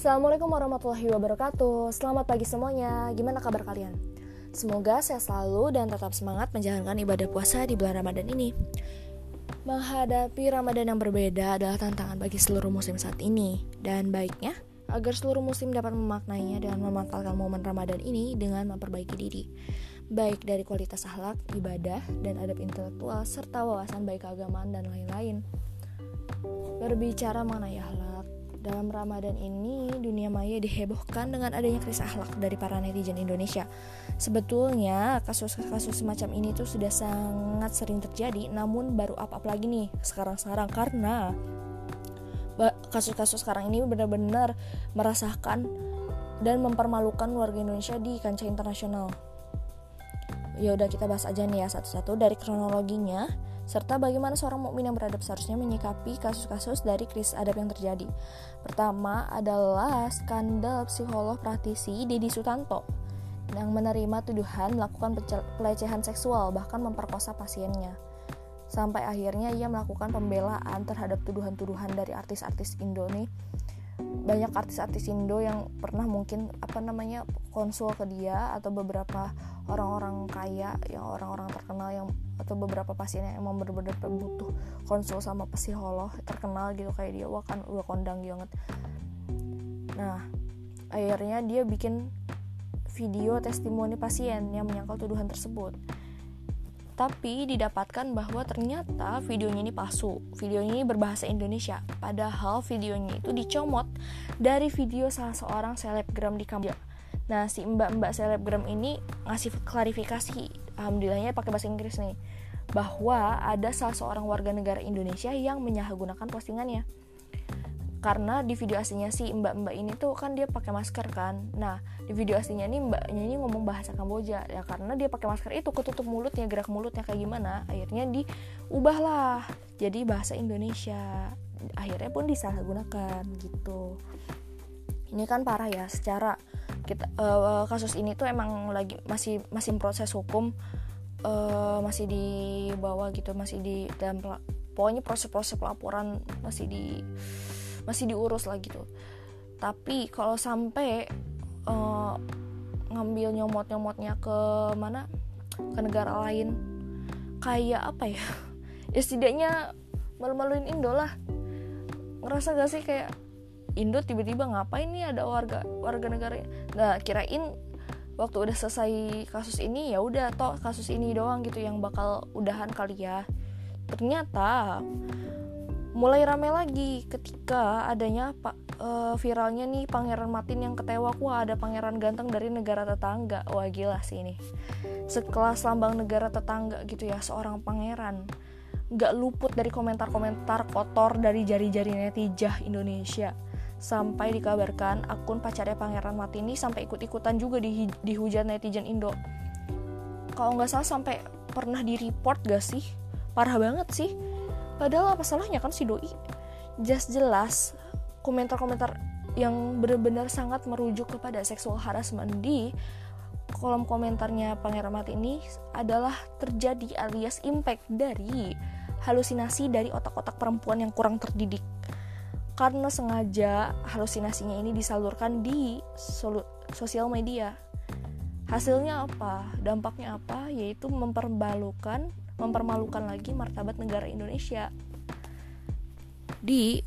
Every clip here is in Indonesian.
Assalamualaikum warahmatullahi wabarakatuh. Selamat pagi semuanya. Gimana kabar kalian? Semoga saya selalu dan tetap semangat menjalankan ibadah puasa di bulan Ramadan ini. Menghadapi Ramadan yang berbeda adalah tantangan bagi seluruh muslim saat ini. Dan baiknya agar seluruh muslim dapat memaknainya dan memanfaatkan momen Ramadan ini dengan memperbaiki diri. Baik dari kualitas akhlak, ibadah, dan adab intelektual serta wawasan baik keagamaan dan lain-lain. Berbicara mengenai akhlak, dalam Ramadan ini, dunia maya dihebohkan dengan adanya krisis akhlak dari para netizen Indonesia. Sebetulnya, kasus-kasus semacam ini tuh sudah sangat sering terjadi, namun baru up-up lagi nih sekarang-sekarang karena kasus-kasus sekarang ini benar-benar merasakan dan mempermalukan warga Indonesia di kancah internasional. Ya udah kita bahas aja nih ya satu-satu dari kronologinya serta bagaimana seorang mukmin yang beradab seharusnya menyikapi kasus-kasus dari krisis adab yang terjadi. Pertama adalah skandal psikolog praktisi Dedi Sutanto yang menerima tuduhan melakukan pelecehan seksual bahkan memperkosa pasiennya. Sampai akhirnya ia melakukan pembelaan terhadap tuduhan-tuduhan dari artis-artis Indo nih banyak artis-artis Indo yang pernah mungkin apa namanya konsul ke dia atau beberapa orang-orang kaya yang orang-orang terkenal yang atau beberapa pasien yang emang bener-bener butuh konsul sama psikolog terkenal gitu kayak dia wah kan udah kondang banget. Nah akhirnya dia bikin video testimoni pasien yang menyangkal tuduhan tersebut tapi didapatkan bahwa ternyata videonya ini palsu. Videonya ini berbahasa Indonesia, padahal videonya itu dicomot dari video salah seorang selebgram di Kamboja. Nah, si mbak-mbak selebgram ini ngasih klarifikasi, alhamdulillahnya pakai bahasa Inggris nih, bahwa ada salah seorang warga negara Indonesia yang menyalahgunakan postingannya karena di video aslinya si mbak-mbak ini tuh kan dia pakai masker kan. Nah di video aslinya ini mbaknya ini ngomong bahasa Kamboja. Ya karena dia pakai masker itu ketutup mulutnya gerak mulutnya kayak gimana akhirnya diubahlah jadi bahasa Indonesia. Akhirnya pun disalahgunakan gitu. Ini kan parah ya secara kita uh, kasus ini tuh emang lagi masih masih proses hukum uh, masih di bawah gitu masih di dalam pokoknya proses-proses pelaporan masih di masih diurus lah gitu. Tapi kalau sampai uh, ngambil nyomot-nyomotnya ke mana? Ke negara lain. Kayak apa ya? Ya setidaknya malu-maluin Indo lah. Ngerasa gak sih kayak Indo tiba-tiba ngapain nih ada warga warga negara? Nggak kirain waktu udah selesai kasus ini ya udah toh kasus ini doang gitu yang bakal udahan kali ya. Ternyata mulai rame lagi ketika adanya pak uh, viralnya nih pangeran Martin yang ketewa wah ada pangeran ganteng dari negara tetangga. Wah gila sih ini. Sekelas lambang negara tetangga gitu ya seorang pangeran. Nggak luput dari komentar-komentar kotor dari jari-jari netizen Indonesia. Sampai dikabarkan akun pacarnya pangeran Martin ini sampai ikut-ikutan juga di dihujat netizen Indo. Kalau nggak salah sampai pernah di report gak sih? Parah banget sih padahal apa salahnya kan si doi? Jelas jelas komentar-komentar yang benar-benar sangat merujuk kepada seksual harassment di kolom komentarnya Pangeran Mati ini adalah terjadi alias impact dari halusinasi dari otak-otak perempuan yang kurang terdidik. Karena sengaja halusinasinya ini disalurkan di sosial media. Hasilnya apa? Dampaknya apa? Yaitu memperbalukan mempermalukan lagi martabat negara Indonesia di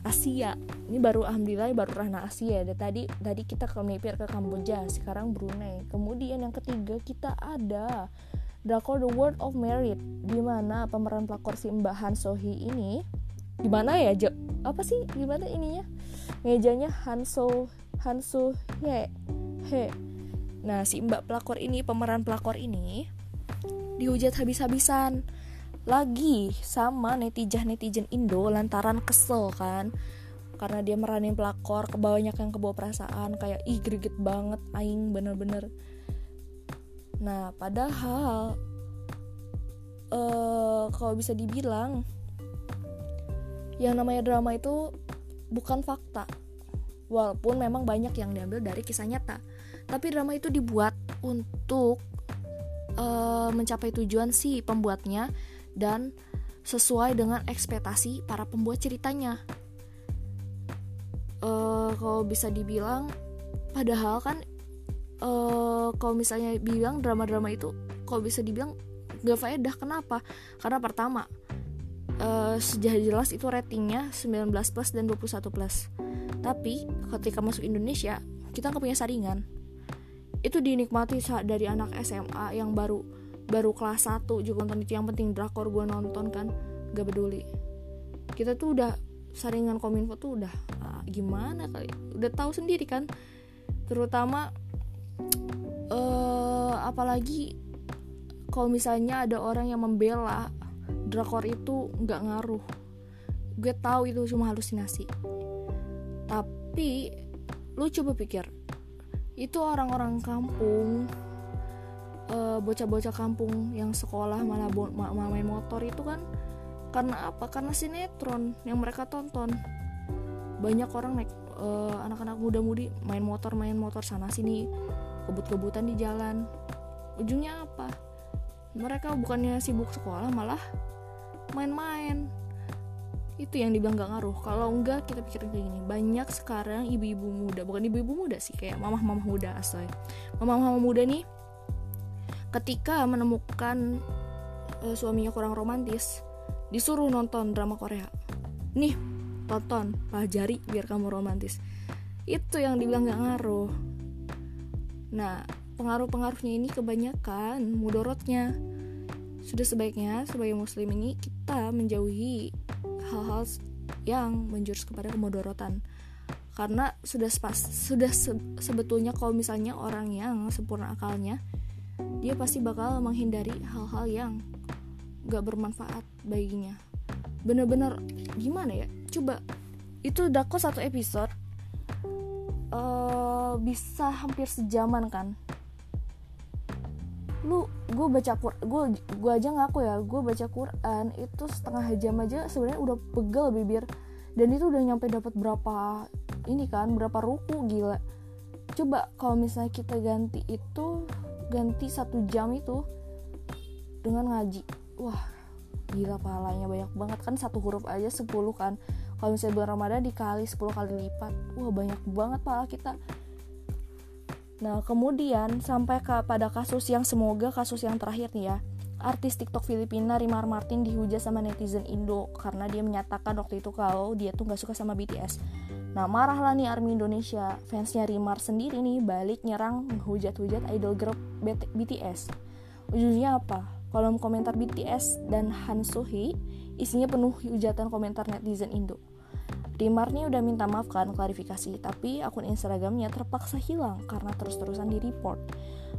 Asia. Ini baru alhamdulillah baru ranah Asia dan tadi tadi kita ke melipir ke Kamboja sekarang Brunei. Kemudian yang ketiga kita ada drakor The World of Merit di mana pemeran pelakor si Mbak Han Sohee ini gimana ya Jo apa sih gimana ininya? Mejanya Hanso Hanso He He nah si Mbak pelakor ini pemeran pelakor ini dihujat habis-habisan. Lagi sama netizen-netizen Indo lantaran kesel kan karena dia meranin pelakor kebanyak yang kebawa perasaan kayak ih greget banget aing bener-bener. Nah padahal uh, kalau bisa dibilang yang namanya drama itu bukan fakta. Walaupun memang banyak yang diambil dari kisah nyata. Tapi drama itu dibuat untuk uh, mencapai tujuan si pembuatnya dan sesuai dengan ekspektasi para pembuat ceritanya. uh, kalau bisa dibilang padahal kan uh, kalau misalnya bilang drama-drama itu kalau bisa dibilang gak faedah. Kenapa? Karena pertama uh, sejak jelas itu ratingnya 19 plus dan 21 plus. Tapi ketika masuk Indonesia kita nggak punya saringan itu dinikmati saat dari anak SMA yang baru baru kelas 1 juga nonton itu yang penting drakor gue nonton kan gak peduli. Kita tuh udah saringan kominfo tuh udah uh, gimana kali? Udah tahu sendiri kan? Terutama uh, apalagi kalau misalnya ada orang yang membela drakor itu nggak ngaruh. Gue tahu itu cuma halusinasi. Tapi lu coba pikir itu orang-orang kampung bocah bocah-bocah kampung yang sekolah malah main motor itu kan karena apa? Karena sinetron yang mereka tonton. Banyak orang naik uh, anak-anak muda-mudi main motor main motor sana sini kebut-kebutan di jalan. Ujungnya apa? Mereka bukannya sibuk sekolah malah main-main itu yang dibilang gak ngaruh. Kalau enggak kita pikirin kayak gini. Banyak sekarang ibu-ibu muda bukan ibu-ibu muda sih kayak mamah-mamah muda asal mamah-mamah muda nih ketika menemukan uh, suaminya kurang romantis disuruh nonton drama Korea. Nih tonton pelajari biar kamu romantis. Itu yang dibilang gak ngaruh. Nah pengaruh-pengaruhnya ini kebanyakan mudorotnya. Sudah sebaiknya sebagai muslim ini kita menjauhi hal-hal yang menjurus kepada kemudorotan karena sudah spas, sudah se, sebetulnya kalau misalnya orang yang sempurna akalnya dia pasti bakal menghindari hal-hal yang gak bermanfaat baginya. Bener-bener gimana ya? Coba itu dako satu episode uh, bisa hampir sejaman kan lu gue baca gue gue aja ngaku ya gue baca Quran itu setengah jam aja sebenarnya udah pegel bibir. Dan itu udah nyampe dapat berapa ini kan berapa ruku gila. Coba kalau misalnya kita ganti itu ganti satu jam itu dengan ngaji wah gila pahalanya banyak banget kan satu huruf aja 10 kan. Kalau misalnya bulan Ramadan dikali 10 kali lipat wah banyak banget pahala kita Nah, kemudian sampai ke pada kasus yang semoga kasus yang terakhir nih ya. Artis TikTok Filipina Rimar Martin dihujat sama netizen Indo karena dia menyatakan waktu itu kalau dia tuh nggak suka sama BTS. Nah, marahlah nih ARMY Indonesia. Fansnya Rimar sendiri nih balik nyerang menghujat-hujat idol group BTS. Ujungnya apa? Kolom komentar BTS dan Han Sohee isinya penuh hujatan komentar netizen Indo. Rimar nih udah minta maaf kan klarifikasi, tapi akun Instagramnya terpaksa hilang karena terus-terusan di report.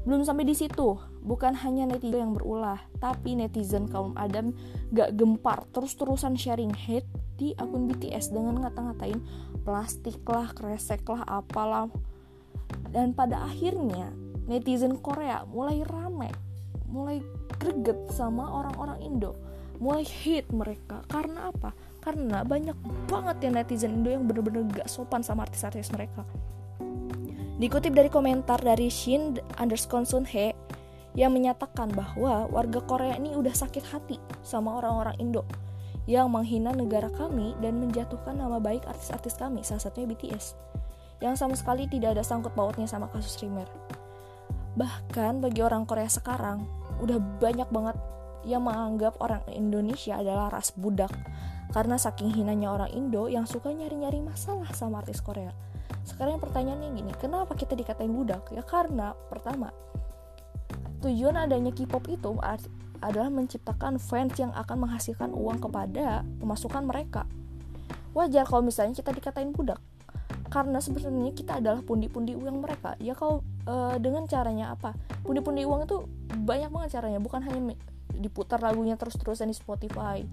Belum sampai di situ, bukan hanya netizen yang berulah, tapi netizen kaum Adam gak gempar terus-terusan sharing hate di akun BTS dengan ngata-ngatain plastik lah, kresek lah, apalah. Dan pada akhirnya netizen Korea mulai rame, mulai greget sama orang-orang Indo, mulai hate mereka karena apa? karena banyak banget ya netizen Indo yang bener-bener gak sopan sama artis-artis mereka dikutip dari komentar dari Shin underscore Sun He yang menyatakan bahwa warga Korea ini udah sakit hati sama orang-orang Indo yang menghina negara kami dan menjatuhkan nama baik artis-artis kami, salah satunya BTS, yang sama sekali tidak ada sangkut pautnya sama kasus Rimer. Bahkan bagi orang Korea sekarang, udah banyak banget yang menganggap orang Indonesia adalah ras budak karena saking hinanya orang Indo yang suka nyari-nyari masalah sama artis Korea. Sekarang pertanyaannya gini, kenapa kita dikatain budak? Ya karena pertama, tujuan adanya K-pop itu adalah menciptakan fans yang akan menghasilkan uang kepada pemasukan mereka. Wajar kalau misalnya kita dikatain budak, karena sebenarnya kita adalah pundi-pundi uang mereka. Ya kalau e, dengan caranya apa? Pundi-pundi uang itu banyak banget caranya, bukan hanya diputar lagunya terus-terusan di Spotify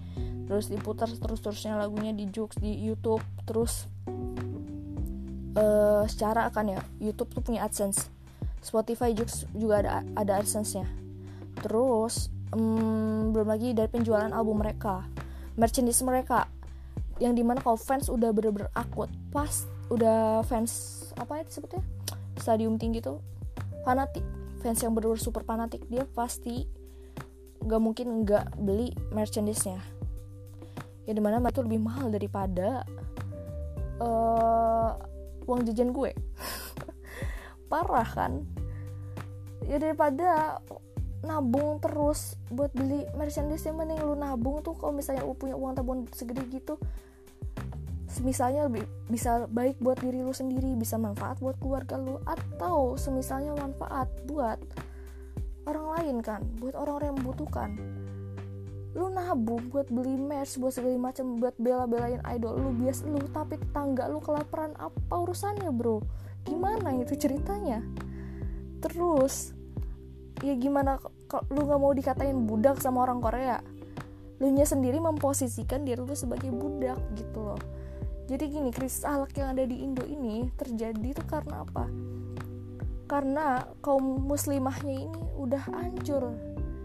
terus diputar terus-terusnya lagunya di Jux di YouTube terus uh, secara akan ya YouTube tuh punya AdSense Spotify Jux juga ada ada AdSense-nya. Terus um, belum lagi dari penjualan album mereka merchandise mereka yang di mana kalau fans udah bener-bener akut pas udah fans apa ya disebutnya stadium tinggi tuh fanatik fans yang bener-bener super fanatik dia pasti nggak mungkin nggak beli merchandise-nya. Ya di mana itu lebih mahal daripada uh, uang jajan gue. Parah kan? Ya daripada nabung terus buat beli merchandise yang mending lu nabung tuh kalau misalnya lu punya uang tabungan segede gitu. Semisalnya lebih bisa baik buat diri lu sendiri bisa manfaat buat keluarga lu atau semisalnya manfaat buat orang lain kan buat orang-orang yang membutuhkan. Lu nabung buat beli merch buat segala macam buat bela-belain idol lu bias lu tapi tetangga lu kelaparan apa urusannya bro? Gimana itu ceritanya? Terus ya gimana kalau lu nggak mau dikatain budak sama orang Korea? Lu nya sendiri memposisikan diri lu sebagai budak gitu loh. Jadi gini krisis ahlak yang ada di Indo ini terjadi itu karena apa karena kaum muslimahnya ini udah hancur.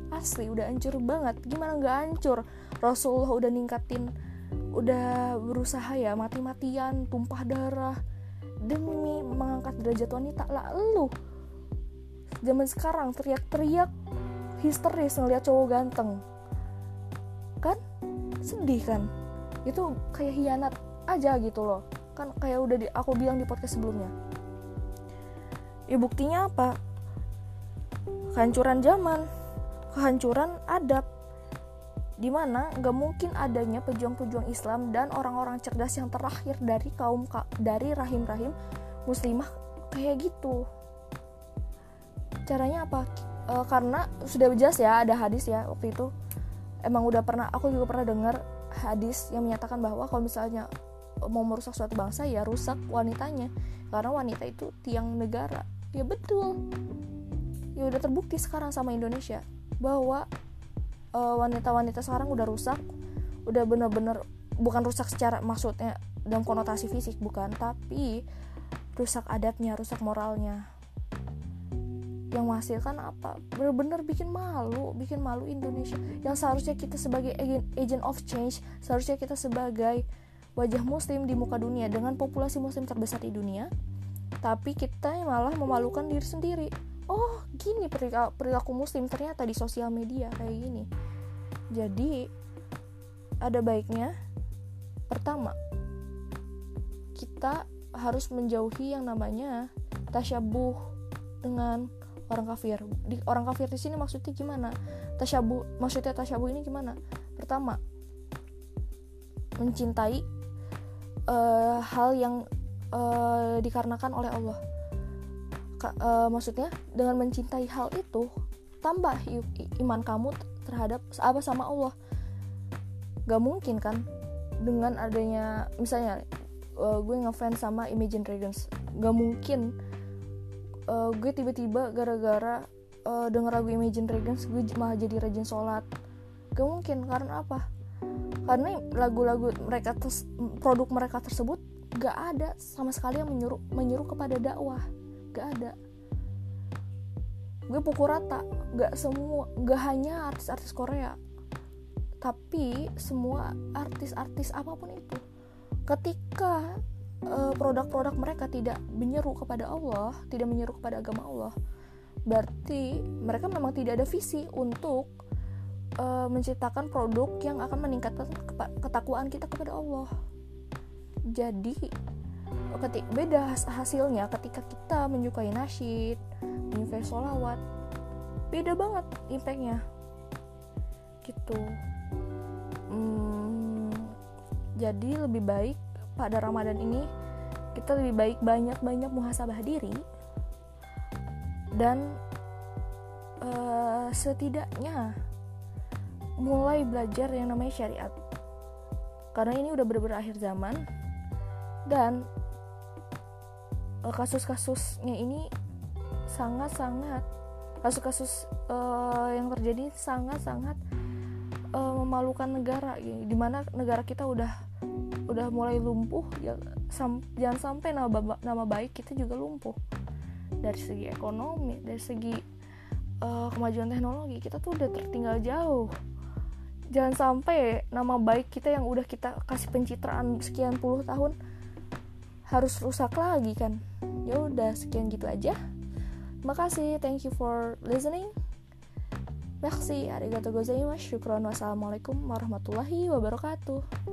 Asli udah hancur banget. Gimana nggak hancur? Rasulullah udah ningkatin udah berusaha ya mati-matian tumpah darah demi mengangkat derajat wanita. Lah lu zaman sekarang teriak-teriak histeris ngeliat cowok ganteng. Kan? Sedih kan? Itu kayak hianat aja gitu loh. Kan kayak udah di, aku bilang di podcast sebelumnya ya buktinya apa? Kehancuran zaman kehancuran adab di mana nggak mungkin adanya pejuang-pejuang Islam dan orang-orang cerdas yang terakhir dari kaum dari rahim-rahim muslimah kayak gitu. Caranya apa? E, karena sudah jelas ya ada hadis ya waktu itu. Emang udah pernah aku juga pernah dengar hadis yang menyatakan bahwa kalau misalnya mau merusak suatu bangsa ya rusak wanitanya. Karena wanita itu tiang negara. Ya betul. Ya udah terbukti sekarang sama Indonesia bahwa wanita wanita-wanita sekarang udah rusak udah bener-bener bukan rusak secara maksudnya dalam konotasi fisik bukan tapi rusak adabnya rusak moralnya. Yang menghasilkan apa? Bener-bener bikin malu bikin malu Indonesia. Yang seharusnya kita sebagai agent of change seharusnya kita sebagai wajah muslim di muka dunia dengan populasi muslim terbesar di dunia tapi kita malah memalukan diri sendiri. Oh gini perilaku muslim ternyata di sosial media kayak gini. Jadi ada baiknya pertama kita harus menjauhi yang namanya tasyabuh dengan orang kafir. Di orang kafir di sini maksudnya gimana? Tasyabuh maksudnya tasyabuh ini gimana? Pertama mencintai uh, hal yang uh, dikarenakan oleh Allah. Ka, uh, maksudnya dengan mencintai hal itu tambah iman kamu terhadap apa sama Allah. Gak mungkin kan dengan adanya misalnya uh, gue ngefans sama Imagine Dragons. Gak mungkin uh, gue tiba-tiba gara-gara uh, denger lagu Imagine Dragons gue malah jadi rajin sholat. Gak mungkin karena apa karena lagu-lagu mereka tes, produk mereka tersebut gak ada sama sekali yang menyuruh menyuruh kepada dakwah. Gak ada. Gue pukul rata. Gak semua gak hanya artis-artis Korea. Tapi semua artis-artis apa pun itu. Ketika eh, produk-produk mereka tidak menyeru kepada Allah tidak menyeru kepada agama Allah berarti mereka memang tidak ada visi untuk uh, menciptakan produk yang akan meningkatkan ketakwaan kita kepada Allah. Jadi ketik beda hasilnya ketika kita menyukai nasyid, menyukai sholawat, beda banget impactnya. Gitu. Hmm, jadi lebih baik pada Ramadan ini kita lebih baik banyak-banyak muhasabah diri dan uh, setidaknya mulai belajar yang namanya syariat. Karena ini udah bener-bener akhir zaman dan uh, kasus-kasusnya ini sangat-sangat kasus-kasus uh, yang terjadi sangat-sangat uh, memalukan negara ya. di mana negara kita udah udah mulai lumpuh ya sam, jangan sampai nama nama baik kita juga lumpuh. Dari segi ekonomi dari segi uh, kemajuan teknologi kita tuh udah tertinggal jauh jangan sampai nama baik kita yang udah kita kasih pencitraan sekian puluh tahun harus rusak lagi kan? Ya udah sekian gitu aja. Makasih thank you for listening. Merci, arigatou gozaimasu, syukron, wassalamualaikum warahmatullahi wabarakatuh.